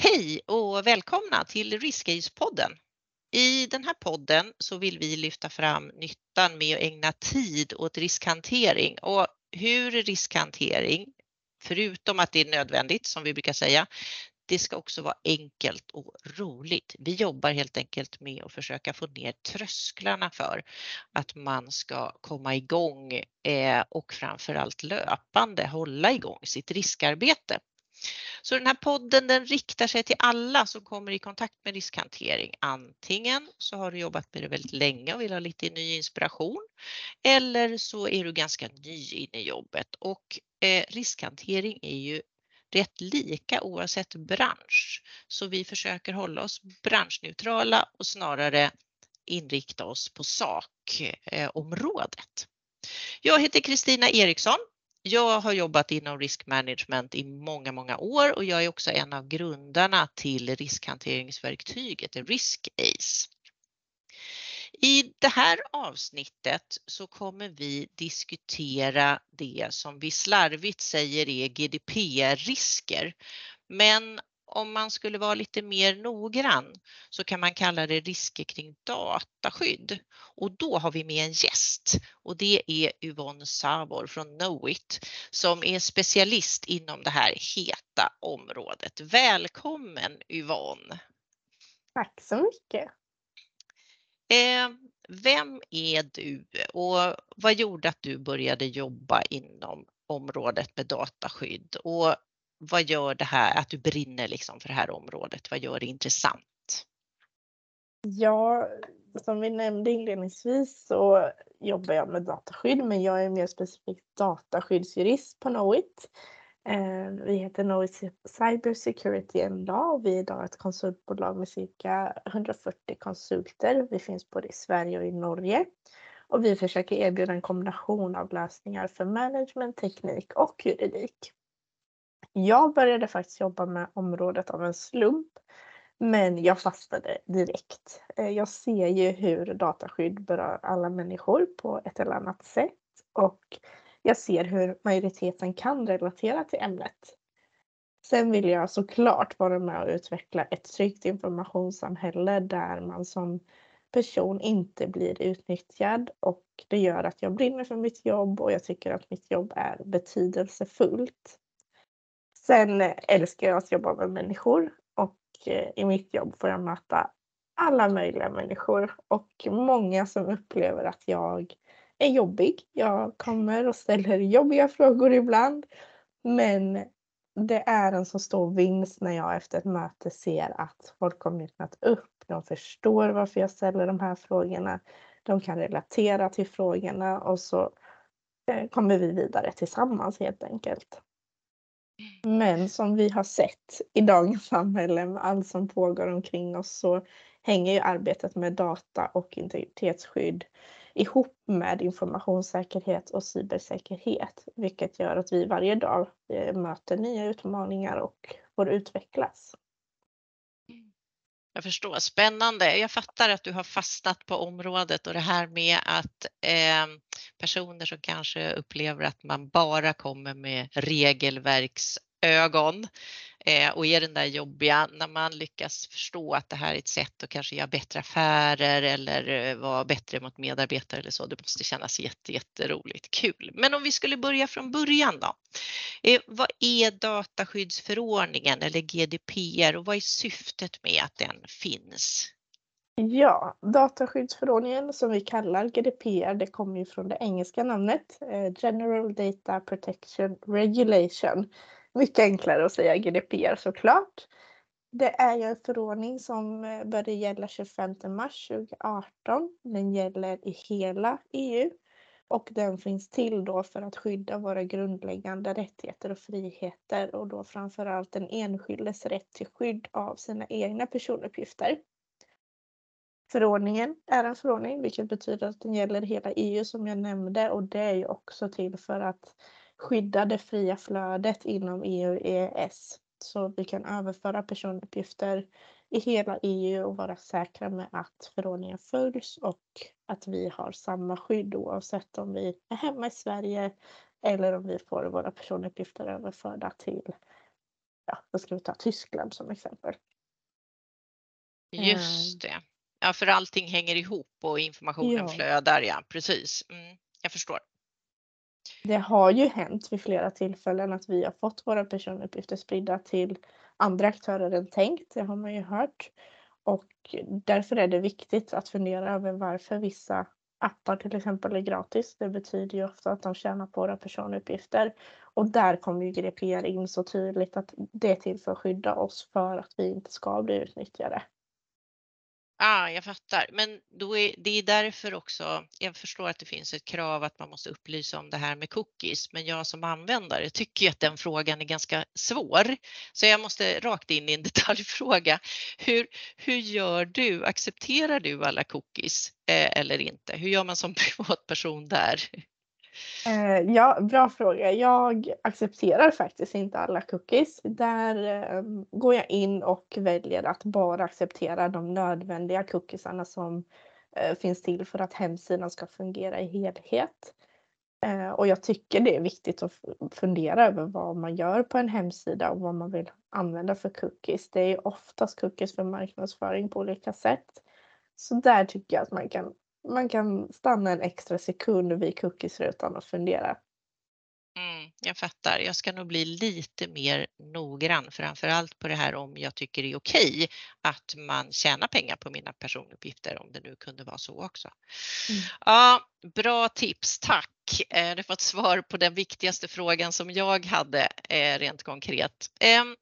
Hej och välkomna till Riskage-podden. I den här podden så vill vi lyfta fram nyttan med att ägna tid åt riskhantering och hur riskhantering, förutom att det är nödvändigt som vi brukar säga, det ska också vara enkelt och roligt. Vi jobbar helt enkelt med att försöka få ner trösklarna för att man ska komma igång eh, och framförallt löpande hålla igång sitt riskarbete. Så den här podden den riktar sig till alla som kommer i kontakt med riskhantering. Antingen så har du jobbat med det väldigt länge och vill ha lite ny inspiration eller så är du ganska ny in i jobbet och eh, riskhantering är ju rätt lika oavsett bransch. Så vi försöker hålla oss branschneutrala och snarare inrikta oss på sakområdet. Jag heter Kristina Eriksson jag har jobbat inom risk management i många, många år och jag är också en av grundarna till riskhanteringsverktyget RiskAce. I det här avsnittet så kommer vi diskutera det som vi slarvigt säger är GDPR-risker. Men om man skulle vara lite mer noggrann så kan man kalla det risker kring dataskydd. Och då har vi med en gäst och det är Yvonne Savor från Knowit som är specialist inom det här heta området. Välkommen Yvonne! Tack så mycket! Eh, vem är du och vad gjorde att du började jobba inom området med dataskydd och vad gör det här, att du brinner liksom för det här området? Vad gör det intressant? Ja, som vi nämnde inledningsvis så jobbar jag med dataskydd, men jag är mer specifikt dataskyddsjurist på Knowit. Ehm, vi heter Knowit Cyber Security and Law. Vi är idag ett konsultbolag med cirka 140 konsulter. Vi finns både i Sverige och i Norge. Och vi försöker erbjuda en kombination av lösningar för management, teknik och juridik. Jag började faktiskt jobba med området av en slump. Men jag fastnade direkt. Eh, jag ser ju hur dataskydd berör alla människor på ett eller annat sätt. Och jag ser hur majoriteten kan relatera till ämnet. Sen vill jag såklart vara med och utveckla ett tryggt informationssamhälle där man som person inte blir utnyttjad och det gör att jag brinner för mitt jobb och jag tycker att mitt jobb är betydelsefullt. Sen eh, älskar jag att jobba med människor och eh, i mitt jobb får jag möta alla möjliga människor och många som upplever att jag är jobbig. Jag kommer och ställer jobbiga frågor ibland. Men det är en så stor vinst när jag efter ett möte ser att folk har mjuknat upp. De förstår varför jag ställer de här frågorna. De kan relatera till frågorna och så eh, kommer vi vidare tillsammans helt enkelt. Men som vi har sett i dagens samhälle med allt som pågår omkring oss så hänger ju arbetet med data och integritetsskydd ihop med informationssäkerhet och cybersäkerhet, vilket gör att vi varje dag eh, möter nya utmaningar och får utvecklas. Jag förstår, spännande. Jag fattar att du har fastnat på området och det här med att eh, personer som kanske upplever att man bara kommer med regelverksögon eh, och är den där jobbiga när man lyckas förstå att det här är ett sätt att kanske göra bättre affärer eller eh, vara bättre mot medarbetare eller så. Det måste kännas jätte, jätteroligt, kul. Men om vi skulle börja från början då. Eh, vad är dataskyddsförordningen eller GDPR och vad är syftet med att den finns? Ja, dataskyddsförordningen som vi kallar GDPR, det kommer ju från det engelska namnet eh, General Data Protection Regulation. Mycket enklare att säga GDPR såklart. Det är ju en förordning som började gälla 25 mars 2018. Den gäller i hela EU och den finns till då för att skydda våra grundläggande rättigheter och friheter och då framförallt den enskildes rätt till skydd av sina egna personuppgifter. Förordningen är en förordning vilket betyder att den gäller hela EU som jag nämnde och det är ju också till för att skydda det fria flödet inom EU EES så vi kan överföra personuppgifter i hela EU och vara säkra med att förordningen följs och att vi har samma skydd oavsett om vi är hemma i Sverige eller om vi får våra personuppgifter överförda till ja, då ska vi ta Tyskland som exempel. Just det. Ja, för allting hänger ihop och informationen Ja. flödar, ja precis. Mm, jag förstår. Det har ju hänt vid flera tillfällen att vi har fått våra personuppgifter spridda till andra aktörer än tänkt. Det har man ju hört. Och därför är det viktigt att fundera över varför vissa appar till exempel är gratis. Det betyder ju ofta att de tjänar på våra personuppgifter. Och där kommer ju GDPR in så tydligt att det är till för att skydda oss för att vi inte ska bli utnyttjade. Ah, jag fattar, men då är, det är därför också, jag förstår att det finns ett krav att man måste upplysa om det här med cookies, men jag som användare tycker ju att den frågan är ganska svår. Så jag måste rakt in i en detaljfråga. Hur, hur gör du? Accepterar du alla cookies eh, eller inte? Hur gör man som privatperson där? Eh, ja, bra fråga. Jag accepterar faktiskt inte alla cookies. Där eh, går jag in och väljer att bara acceptera de nödvändiga cookiesarna som eh, finns till för att hemsidan ska fungera i helhet. Eh, och jag tycker det är viktigt att fundera över vad man gör på en hemsida och vad man vill använda för cookies. Det är oftast cookies för marknadsföring på olika sätt. Så där tycker jag att man kan man kan stanna en extra sekund vid cookiesrutan och fundera. Mm, jag fattar. Jag ska nog bli lite mer noggrann, framför allt på det här om jag tycker det är okej att man tjänar pengar på mina personuppgifter, om det nu kunde vara så också. Mm. Ja, bra tips, tack. Eh, Du har fått svar på den viktigaste frågan som jag hade eh, rent konkret. Em,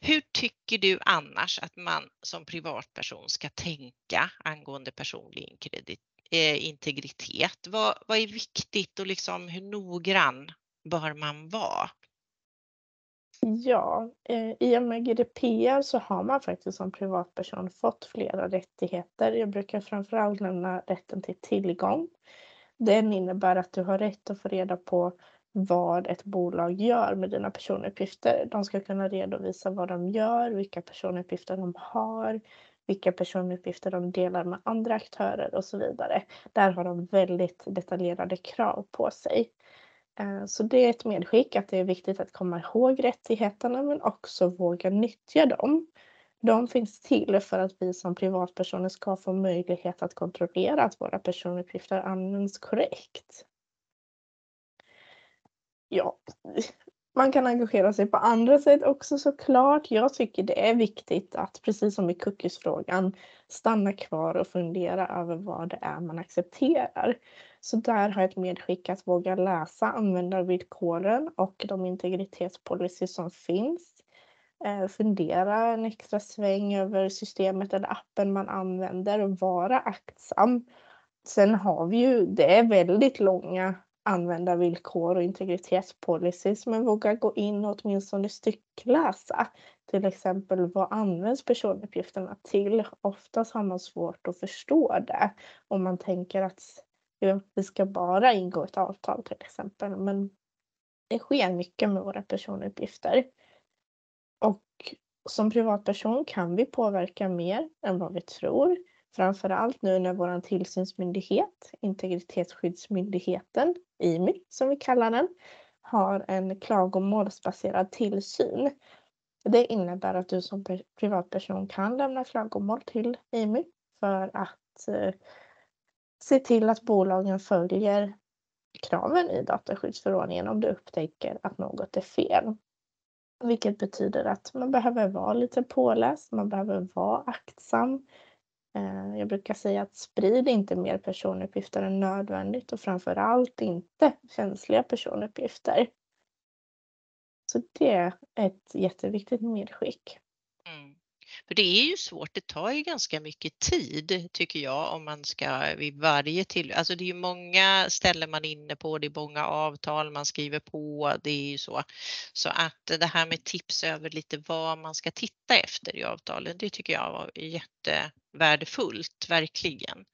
Hur tycker du annars att man som privatperson ska tänka angående personlig eh, integritet? Vad, vad är viktigt och liksom hur noggrann bör man vara? Ja, eh, i och med GDPR så har man faktiskt som privatperson fått flera rättigheter. Jag brukar framförallt nämna rätten till tillgång. Den innebär att du har rätt att få reda på vad ett bolag gör med dina personuppgifter. De ska kunna redovisa vad de gör, vilka personuppgifter de har, vilka personuppgifter de delar med andra aktörer och så vidare. Där har de väldigt detaljerade krav på sig. Eh, så det är ett medskick att det är viktigt att komma ihåg rättigheterna men också våga nyttja dem. De finns till för att vi som privatpersoner ska få möjlighet att kontrollera att våra personuppgifter används korrekt. Ja, man kan engagera sig på andra sätt också såklart. Jag tycker det är viktigt att precis som i cookiesfrågan stanna kvar och fundera över vad det är man accepterar. Så där har jag ett medskick att våga läsa användarvillkoren och de integritetspolicy som finns. Eh, fundera en extra sväng över systemet eller appen man använder och vara aktsam. Sen har vi ju, det är väldigt långa användarvillkor och integritetspolicies men våga gå in och åtminstone styckläsa. Till exempel vad används personuppgifterna till? Oftast har man svårt att förstå det om man tänker att vi ska bara ingå ett avtal till exempel. Men det sker mycket med våra personuppgifter. Och som privatperson kan vi påverka mer än vad vi tror. Framför allt nu när vår tillsynsmyndighet, Integritetsskyddsmyndigheten, IMY som vi kallar den, har en klagomålsbaserad tillsyn. Det innebär att du som privatperson kan lämna klagomål till IMY för att eh, se till att bolagen följer kraven i dataskyddsförordningen om du upptäcker att något är fel. Vilket betyder att man behöver vara lite påläst, man behöver vara aktsam. Eh, jag brukar säga att sprid inte mer personuppgifter än nödvändigt och framför allt inte känsliga personuppgifter. Så det är ett jätteviktigt medskick. Mm. För det är ju svårt, det tar ju ganska mycket tid tycker jag om man ska vid varje till, alltså det är ju många ställen man är inne på, det är många avtal man skriver på, det är ju så. Så att det här med tips över lite vad man ska titta efter i avtalen, det tycker jag var jätte värdefullt, verkligen.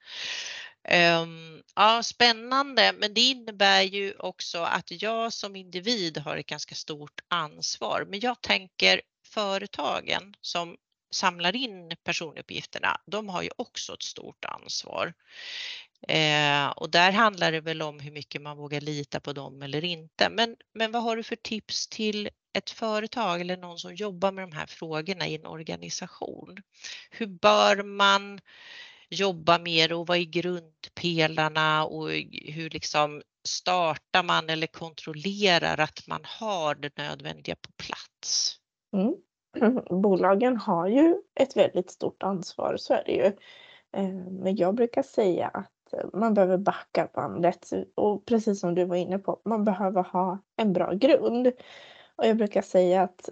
Ehm, ja, spännande, men det innebär ju också att jag som individ har ett ganska stort ansvar. Men jag tänker företagen som samlar in personuppgifterna, de har ju också ett stort ansvar. Eh, och där handlar det väl om hur mycket man vågar lita på dem eller inte. Men, men vad har du för tips till ett företag eller någon som jobbar med de här frågorna i en organisation, hur bör man jobba mer och vad är grundpelarna och hur liksom startar man eller kontrollerar att man har det nödvändiga på plats? Mm. Bolagen har ju ett väldigt stort ansvar, så är det ju. Eh, men jag brukar säga att man behöver backa bandet och precis som du var inne på, man behöver ha en bra grund. Och jag brukar säga att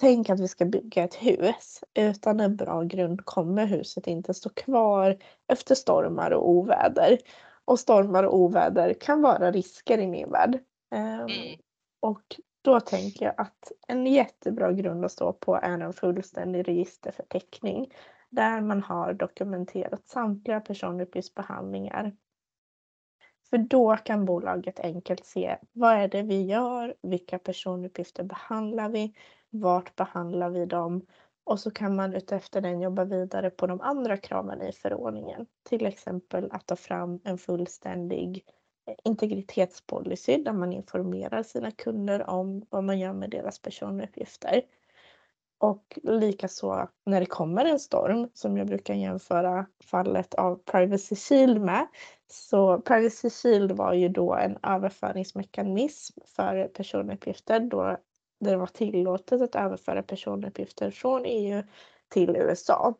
tänk att vi ska bygga ett hus. Utan en bra grund kommer huset inte stå kvar efter stormar och oväder. Och stormar och oväder kan vara risker i min värld. Mm. Och då tänker jag att en jättebra grund att stå på är en fullständig registerförteckning där man har dokumenterat samtliga personuppgiftsbehandlingar. För då kan bolaget enkelt se vad är det vi gör, vilka personuppgifter behandlar vi, vart behandlar vi dem och så kan man utefter den jobba vidare på de andra kraven i förordningen. Till exempel att ta fram en fullständig eh, integritetspolicy där man informerar sina kunder om vad man gör med deras personuppgifter. Och likaså när det kommer en storm som jag brukar jämföra fallet av Privacy Shield med. Så Privacy Shield var ju då en överföringsmekanism för personuppgifter då det var tillåtet att överföra personuppgifter från EU till USA.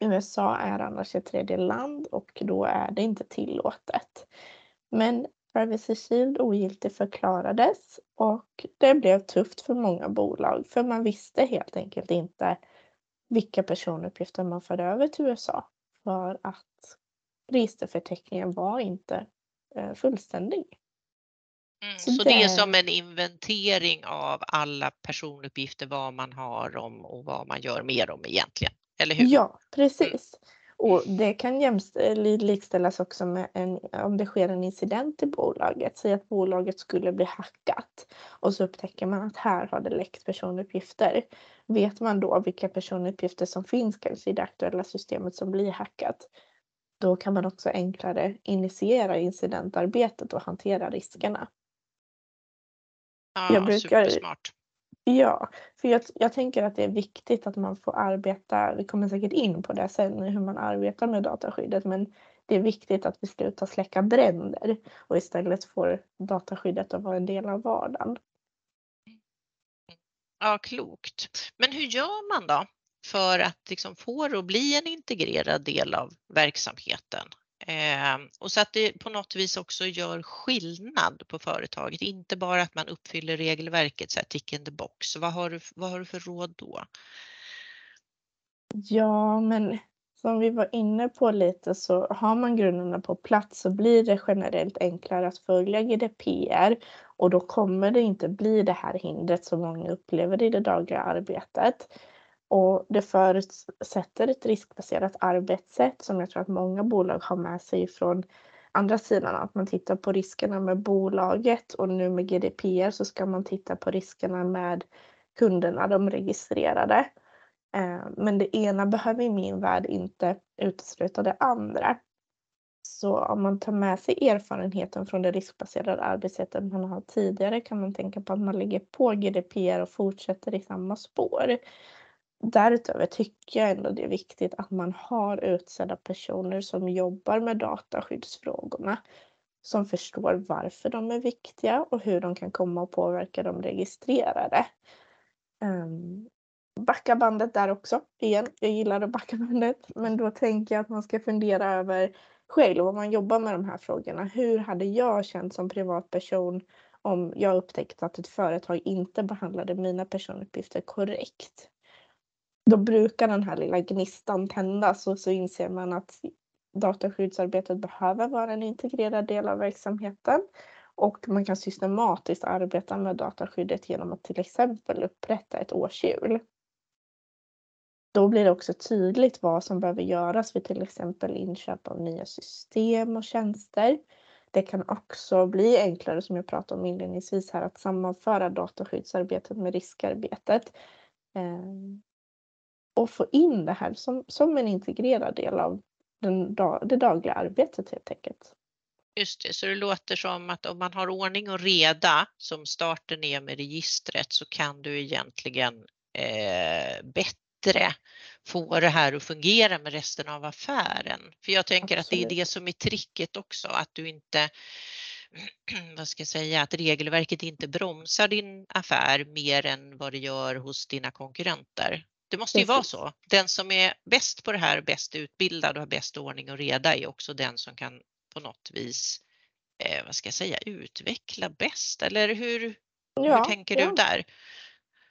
USA är annars ett tredje land och då är det inte tillåtet. Men Privacy Shield ogiltigförklarades och det blev tufft för många bolag för man visste helt enkelt inte vilka personuppgifter man förde över till USA för att registerförteckningen var inte eh, fullständig. Mm, så, så det... det är som en inventering av alla personuppgifter, vad man har om och vad man gör med dem egentligen, eller hur? Ja, mm. precis. Mm. Och det kan likställas också med en, om det sker en incident i bolaget. Säg att bolaget skulle bli hackat och så upptäcker man att här har det läckt personuppgifter. Vet man då vilka personuppgifter som finns kanske i det aktuella systemet som blir hackat, då kan man också enklare initiera incidentarbetet och hantera riskerna. Ja, jag brukar, supersmart. Ja, för jag, jag tänker att det är viktigt att man får arbeta, vi kommer säkert in på det sen hur man arbetar med dataskyddet, men det är viktigt att vi slutar släcka bränder och istället får dataskyddet att vara en del av vardagen. Ja, klokt. Men hur gör man då för att liksom få det att bli en integrerad del av verksamheten? Eh, och så att det på något vis också gör skillnad på företaget, inte bara att man uppfyller regelverket, så här, tick in the box. Vad har, du, vad har du för råd då? Ja, men som vi var inne på lite så har man grunderna på plats så blir det generellt enklare att följa GDPR och då kommer det inte bli det här hindret som många upplever i det dagliga arbetet. Och det förutsätter ett riskbaserat arbetssätt som jag tror att många bolag har med sig från andra sidan. Att man tittar på riskerna med bolaget och nu med GDPR så ska man titta på riskerna med kunderna, de registrerade. Eh, men det ena behöver i min värld inte utesluta det andra. Så om man tar med sig erfarenheten från det riskbaserade arbetssättet man har tidigare kan man tänka på att man lägger på GDPR och fortsätter i samma spår. Därutöver tycker jag ändå det är viktigt att man har utsedda personer som jobbar med dataskyddsfrågorna. Som förstår varför de är viktiga och hur de kan komma att påverka de registrerade. Um, backa bandet där också. Igen, jag gillar att backa bandet. Men då tänker jag att man ska fundera över själv om man jobbar med de här frågorna. Hur hade jag känt som privatperson om jag upptäckte att ett företag inte behandlade mina personuppgifter korrekt? Då brukar den här lilla gnistan tändas och så inser man att dataskyddsarbetet behöver vara en integrerad del av verksamheten och man kan systematiskt arbeta med dataskyddet genom att till exempel upprätta ett årshjul. Då blir det också tydligt vad som behöver göras vid till exempel inköp av nya system och tjänster. Det kan också bli enklare, som jag pratade om inledningsvis här, att sammanföra dataskyddsarbetet med riskarbetet. Eh, och få in det här som, som en integrerad del av den, det dagliga arbetet helt enkelt. Just det, så det låter som att om man har ordning och reda som starten är med registret så kan du egentligen eh, bättre få det här att fungera med resten av affären. För jag tänker Absolut. att det är det som är tricket också, att du inte vad ska jag säga, att regelverket inte bromsar din affär mer än vad det gör hos dina konkurrenter. Det måste ju Precis. vara så. Den som är bäst på det här, bäst utbildad och har bäst ordning och reda är också den som kan på något vis, eh, vad ska jag säga, utveckla bäst. Eller hur, ja, hur tänker ja. du där?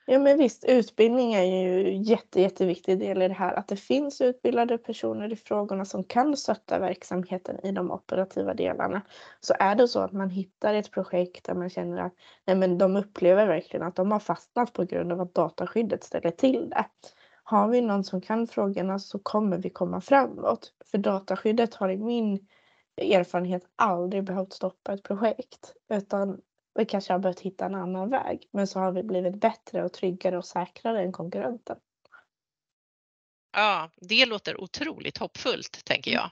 Ja men visst, utbildning är ju jätte, jätteviktig del i det här. Att det finns utbildade personer i frågorna som kan stötta verksamheten i de operativa delarna. Så är det så att man hittar ett projekt där man känner att nej, men de upplever verkligen att de har fastnat på grund av att dataskyddet ställer till det. Har vi någon som kan frågorna så kommer vi komma framåt. För dataskyddet har i min erfarenhet aldrig behövt stoppa ett projekt. Utan vi kanske har behövt hitta en annan väg. Men så har vi blivit bättre och tryggare och säkrare än konkurrenten. Ja, det låter otroligt hoppfullt tänker jag.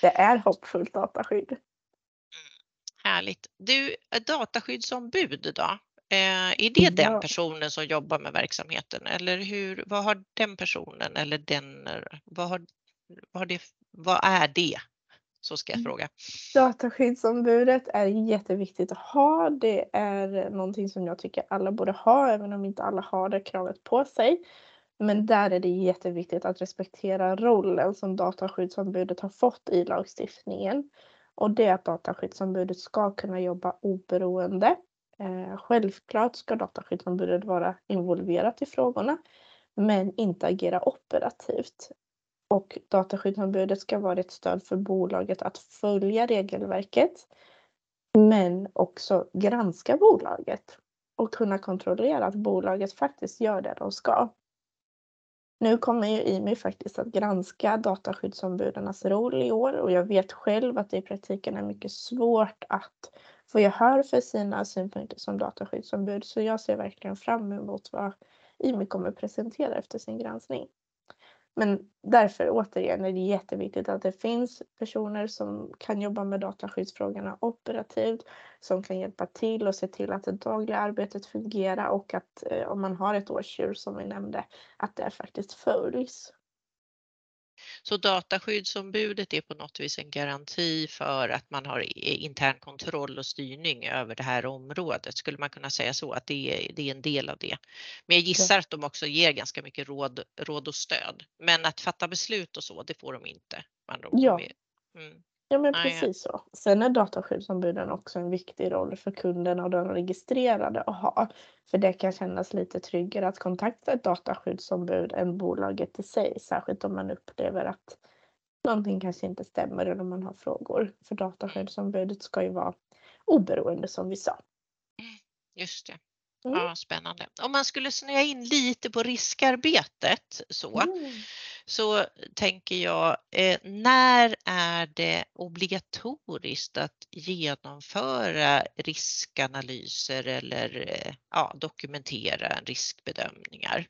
Det är hoppfullt dataskydd. Mm, härligt. Du, dataskyddsombud då? Eh, är det den personen som jobbar med verksamheten eller hur, vad har den personen eller den, vad, har, vad, har det, vad är det? Så ska jag mm. fråga. Dataskyddsombudet är jätteviktigt att ha. Det är någonting som jag tycker alla borde ha, även om inte alla har det kravet på sig. Men där är det jätteviktigt att respektera rollen som dataskyddsombudet har fått i lagstiftningen. Och det är att dataskyddsombudet ska kunna jobba oberoende. Eh, självklart ska dataskyddsombudet vara involverat i frågorna men inte agera operativt. Och dataskyddsombudet ska vara ett stöd för bolaget att följa regelverket. Men också granska bolaget och kunna kontrollera att bolaget faktiskt gör det de ska. Nu kommer ju IMI faktiskt att granska dataskyddsombudens roll i år och jag vet själv att det i praktiken är mycket svårt att få gehör för sina synpunkter som dataskyddsombud så jag ser verkligen fram emot vad IMI kommer presentera efter sin granskning. Men därför återigen är det jätteviktigt att det finns personer som kan jobba med dataskyddsfrågorna operativt, som kan hjälpa till och se till att det dagliga arbetet fungerar och att eh, om man har ett årsdjur som vi nämnde, att det faktiskt följs. Så dataskyddsombudet är på något vis en garanti för att man har intern kontroll och styrning över det här området. Skulle man kunna säga så att det är, det är en del av det. Men jag gissar att de också ger ganska mycket råd, råd och stöd. Men att fatta beslut och så, det får de inte. Ja. Mm. Ja men precis så. Sen är dataskyddsombuden också en viktig roll för kunderna och de registrerade att ha. För det kan kännas lite tryggare att kontakta ett dataskyddsombud än bolaget i sig. Särskilt om man upplever att någonting kanske inte stämmer eller om man har frågor. För dataskyddsombudet ska ju vara oberoende som vi sa. Just det. Mm. Ja, spännande. Om man skulle snöa in lite på riskarbetet så, mm. Så tänker jag, eh, när är det obligatoriskt att genomföra riskanalyser eller eh, ja, dokumentera riskbedömningar?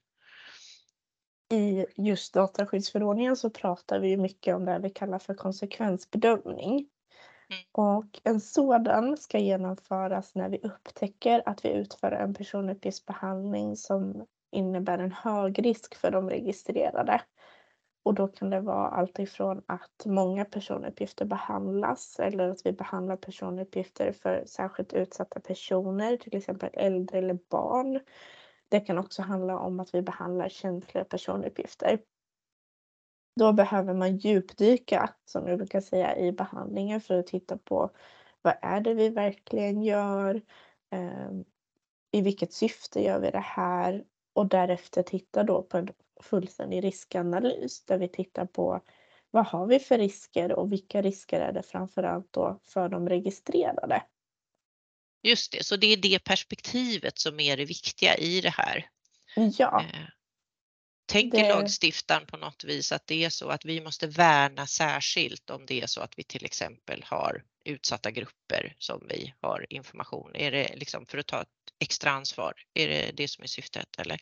I just dataskyddsförordningen så pratar vi mycket om det vi kallar för konsekvensbedömning. Mm. Och en sådan ska genomföras när vi upptäcker att vi utför en personuppgiftsbehandling som innebär en hög risk för de registrerade. Och då kan det vara allt ifrån att många personuppgifter behandlas eller att vi behandlar personuppgifter för särskilt utsatta personer, till exempel äldre eller barn. Det kan också handla om att vi behandlar känsliga personuppgifter. Då behöver man djupdyka, som jag brukar säga, i behandlingen för att titta på vad är det vi verkligen gör? Ehm, I vilket syfte gör vi det här? Och därefter titta då på en fullständig riskanalys där vi tittar på vad har vi för risker och vilka risker är det framförallt då för de registrerade? Just det, så det är det perspektivet som är det viktiga i det här. Ja. Eh, Tänker det... lagstiftaren på något vis att det är så att vi måste värna särskilt om det är så att vi till exempel har utsatta grupper som vi har information? Är det liksom för att ta ett extra ansvar? Är det det som är syftet eller?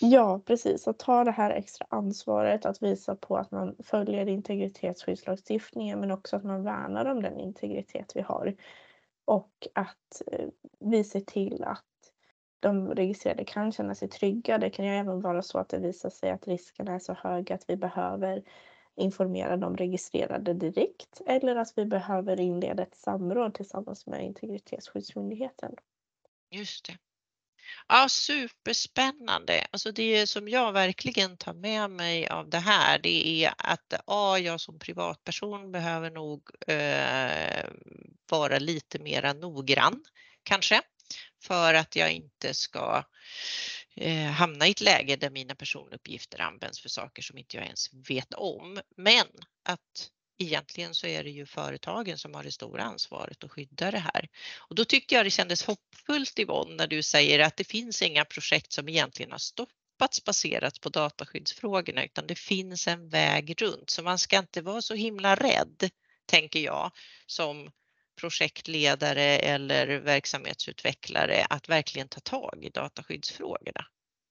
Ja, precis. Att ta det här extra ansvaret att visa på att man följer integritetsskyddslagstiftningen men också att man värnar om den integritet vi har. Och att eh, vi ser till att de registrerade kan känna sig trygga. Det kan ju även vara så att det visar sig att riskerna är så höga att vi behöver informera de registrerade direkt eller att vi behöver inleda ett samråd tillsammans med Integritetsskyddsmyndigheten. Just det. Ja, superspännande. Alltså det som jag verkligen tar med mig av det här, det är att ja, jag som privatperson behöver nog eh, vara lite mera noggrann kanske för att jag inte ska eh, hamna i ett läge där mina personuppgifter används för saker som inte jag ens vet om. Men att egentligen så är det ju företagen som har det stora ansvaret att skydda det här. Och då tyckte jag det kändes hoppfullt Yvonne när du säger att det finns inga projekt som egentligen har stoppats baserat på dataskyddsfrågorna utan det finns en väg runt så man ska inte vara så himla rädd tänker jag som projektledare eller verksamhetsutvecklare att verkligen ta tag i dataskyddsfrågorna?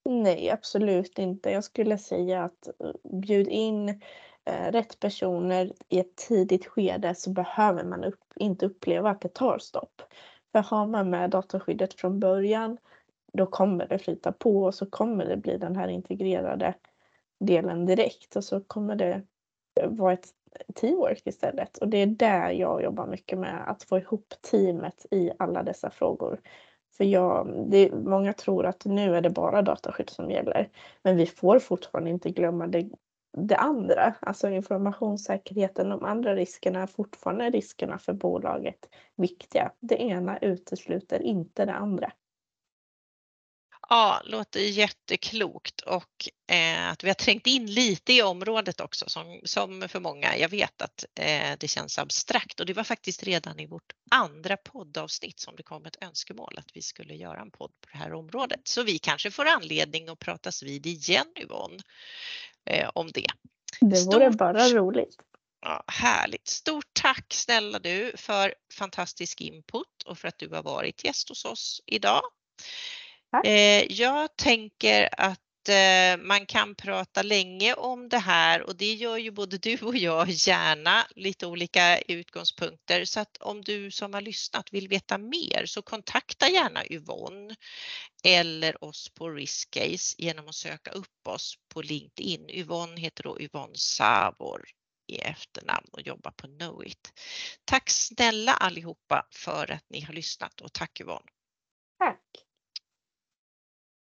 Nej, absolut inte. Jag skulle säga att eh, bjud in Eh, rätt personer i ett tidigt skede så behöver man upp, inte uppleva att det tar stopp. För har man med dataskyddet från början då kommer det flyta på och så kommer det bli den här integrerade delen direkt och så kommer det vara ett teamwork istället. Och det är där jag jobbar mycket med, att få ihop teamet i alla dessa frågor. För jag, det, många tror att nu är det bara dataskydd som gäller. Men vi får fortfarande inte glömma det, det andra, alltså informationssäkerheten, de andra riskerna är fortfarande riskerna för bolaget viktiga. Det ena utesluter inte det andra. Ja, låter jätteklokt och eh, att vi har trängt in lite i området också som, som för många. Jag vet att eh, det känns abstrakt och det var faktiskt redan i vårt andra poddavsnitt som det kom ett önskemål att vi skulle göra en podd på det här området. Så vi kanske får anledning att pratas vid igen Yvonne eh, om det. Det vore Stort... bara roligt. Ja, härligt. Stort tack snälla du för fantastisk input och för att du har varit gäst hos oss idag. Eh, jag tänker att Eh, man kan prata länge om det här och det gör ju både du och jag gärna, lite olika utgångspunkter. Så att om du som har lyssnat vill veta mer så kontakta gärna Yvonne eller oss på Riskcase genom att söka upp oss på LinkedIn. Yvonne heter då Yvonne Savor i efternamn och jobbar på Knowit. Tack snälla allihopa för att ni har lyssnat och tack Yvonne. Tack.